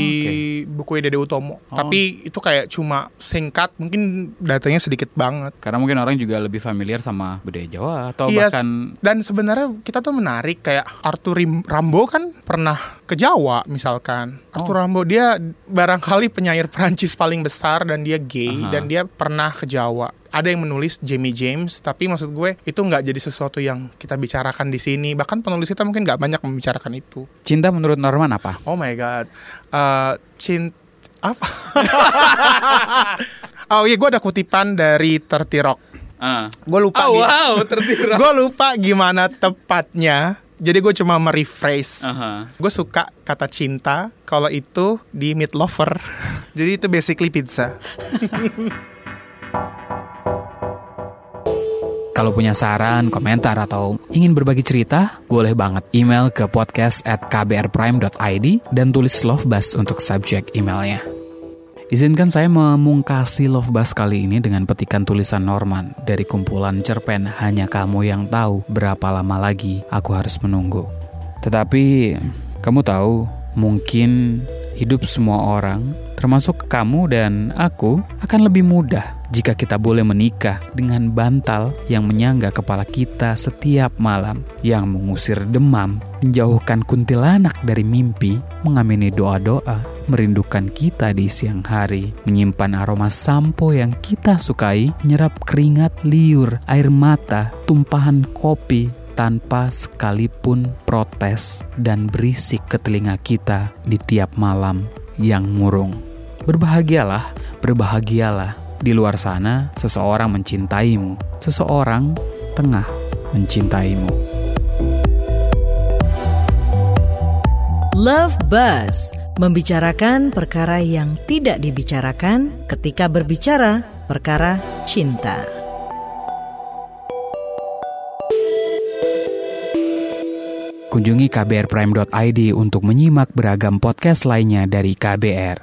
buku Dede Utomo, Oh. tapi itu kayak cuma singkat, mungkin datanya sedikit banget. Karena mungkin orang juga lebih familiar sama budaya Jawa atau Iya, bahkan Dan sebenarnya kita tuh menarik kayak Arthur Rim- Rambo kan pernah ke Jawa misalkan. Arthur Oh. Rambo dia barangkali penyair Prancis paling besar dan dia gay Aha. dan dia pernah ke Jawa. Ada yang menulis Jamie James, tapi maksud gue itu nggak jadi sesuatu yang kita bicarakan di sini. Bahkan penulis kita mungkin nggak banyak membicarakan itu. cinta menurut Norman apa? Oh my god, Eh cint apa? oh iya, gue ada kutipan dari Terti Rock. Ah. Gue lupa. Oh, wow, gue lupa gimana tepatnya. Jadi gue cuma merephrase. Aha. Gue suka kata cinta kalau itu di meat lover. Jadi itu basically pizza. Kalau punya saran, komentar, atau ingin berbagi cerita, boleh banget email ke podcast at kbrprime.id dan tulis Love Bus untuk subjek emailnya. Izinkan saya memungkasi Love Bus kali ini dengan petikan tulisan Norman dari kumpulan cerpen Hanya Kamu Yang Tahu Berapa Lama Lagi Aku Harus Menunggu. Tetapi, kamu tahu, mungkin hidup semua orang, termasuk kamu dan aku, akan lebih mudah jika kita boleh menikah dengan bantal yang menyangga kepala kita setiap malam, yang mengusir demam, menjauhkan kuntilanak dari mimpi, mengamini doa-doa, merindukan kita di siang hari, menyimpan aroma sampo yang kita sukai, menyerap keringat liur, air mata, tumpahan kopi, tanpa sekalipun protes dan berisik ke telinga kita di tiap malam yang murung. Berbahagialah, berbahagialah. Di luar sana, seseorang mencintaimu. Seseorang tengah mencintaimu. Love Buzz membicarakan perkara yang tidak dibicarakan ketika berbicara perkara cinta. Kunjungi kbrprime.id untuk menyimak beragam podcast lainnya dari KBR.